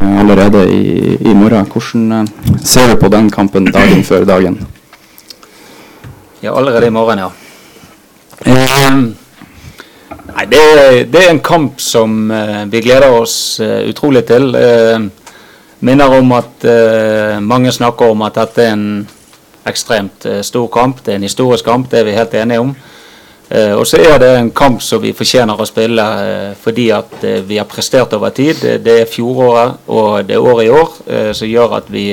allerede i, i morgen. Hvordan ser du på den kampen dagen før dagen? Ja, allerede i morgen, ja. Eh, nei, det, det, er en kamp som uh, vi gleder oss uh, utrolig til. Uh, minner om at uh, mange snakker om at dette er en ekstremt uh, stor kamp. Det er en historisk kamp, det er vi helt enige om. Uh, og så er det en kamp som vi fortjener å spille fordi at vi har prestert over tid. Det er fjoråret og det er året i år som gjør at vi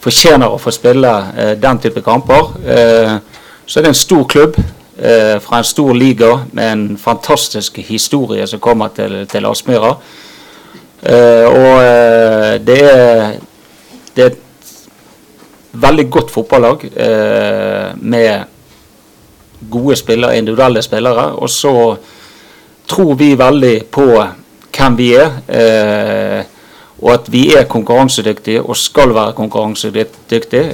fortjener å få spille den type kamper. så er det en stor klubb fra en stor liga med en fantastisk historie som kommer til, til Aspmyra. Og det, er, det er et veldig godt fotballag med gode spillere, individuelle spillere. Og så tror vi veldig på hvem vi er. og at vi er konkurransedyktige og skal være konkurransedyktige.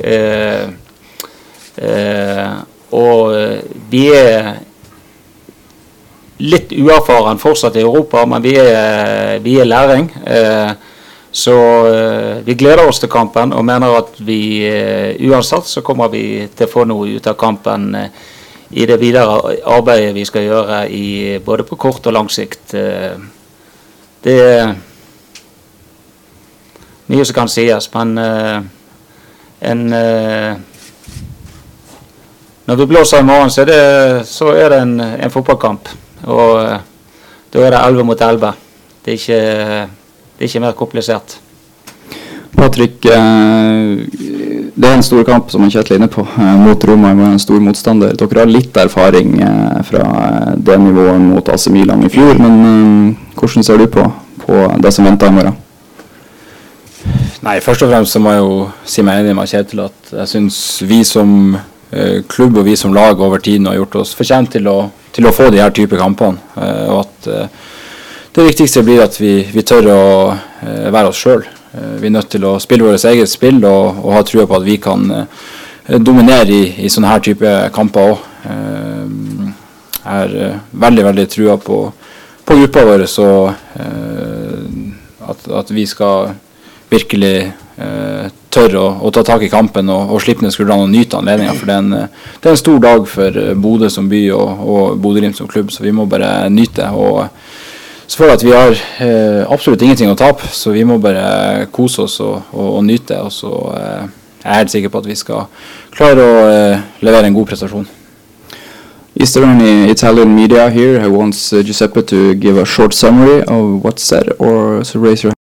og vi er litt uerfaren fortsatt i Europa, men vi er, vi er læring. Eh, så eh, vi gleder oss til kampen og mener at vi eh, uansett så kommer vi til å få noe ut av kampen i det videre arbeidet vi skal gjøre i, både på kort og lang sikt. Det er mye som kan sies, men en Når vi blåser i morgen, så er det, så er det en, en fotballkamp. Og eh, da er det 11 mot 11. Det er ikke, det er ikke mer komplisert. Patrick, eh, det er en stor kamp som Kjetil er inne på, eh, mot Roma. En stor motstander. Dere har litt erfaring fra det nivået mot AC Milan i fjor. Men hvordan ser du på, på det som venter i morgen? Nei, Først og fremst så må jeg jo si meg enig med Kjetil at jeg syns vi som klubb og vi som lag over tiden har gjort oss fortjent til å til å få de her type kampene. Eh, og at eh, det viktigste blir at vi, vi tør å eh, være oss sjøl. Vi er nødt til å spille vårt eget spill og, og ha trua på at vi kan dominere i, i sånne her type kamper òg. Jeg har veldig veldig trua på, på gruppa vår og at, at, vi skal virkelig tørre å, å, ta tak i kampen og, og slippe ned skuldrene og nyte anledninga. For det er, en, det er, en, stor dag for eh, Bodø som by og, og Bodø-Glimt som klubb, så vi må bare nyte. og så føler jeg at vi har eh, absolutt ingenting å tape, så vi må bare kose oss og, og, og nyte. Og så eh, jeg er helt sikker på at vi skal klare å eh, levere en god prestasjon. Is there any Italian media here who wants uh, Giuseppe to give a short summary of what's said, or so raise your